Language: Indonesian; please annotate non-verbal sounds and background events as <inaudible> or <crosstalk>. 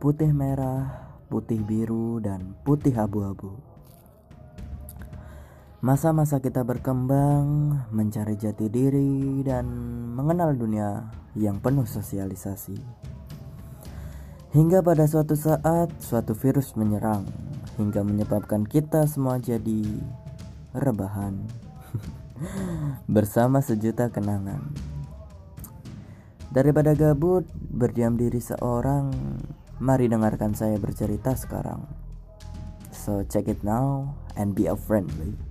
putih merah, putih biru, dan putih abu-abu. Masa-masa kita berkembang, mencari jati diri, dan mengenal dunia yang penuh sosialisasi. Hingga pada suatu saat, suatu virus menyerang, hingga menyebabkan kita semua jadi rebahan <laughs> bersama sejuta kenangan. Daripada gabut, berdiam diri seorang, mari dengarkan saya bercerita sekarang. So check it now and be a friendly.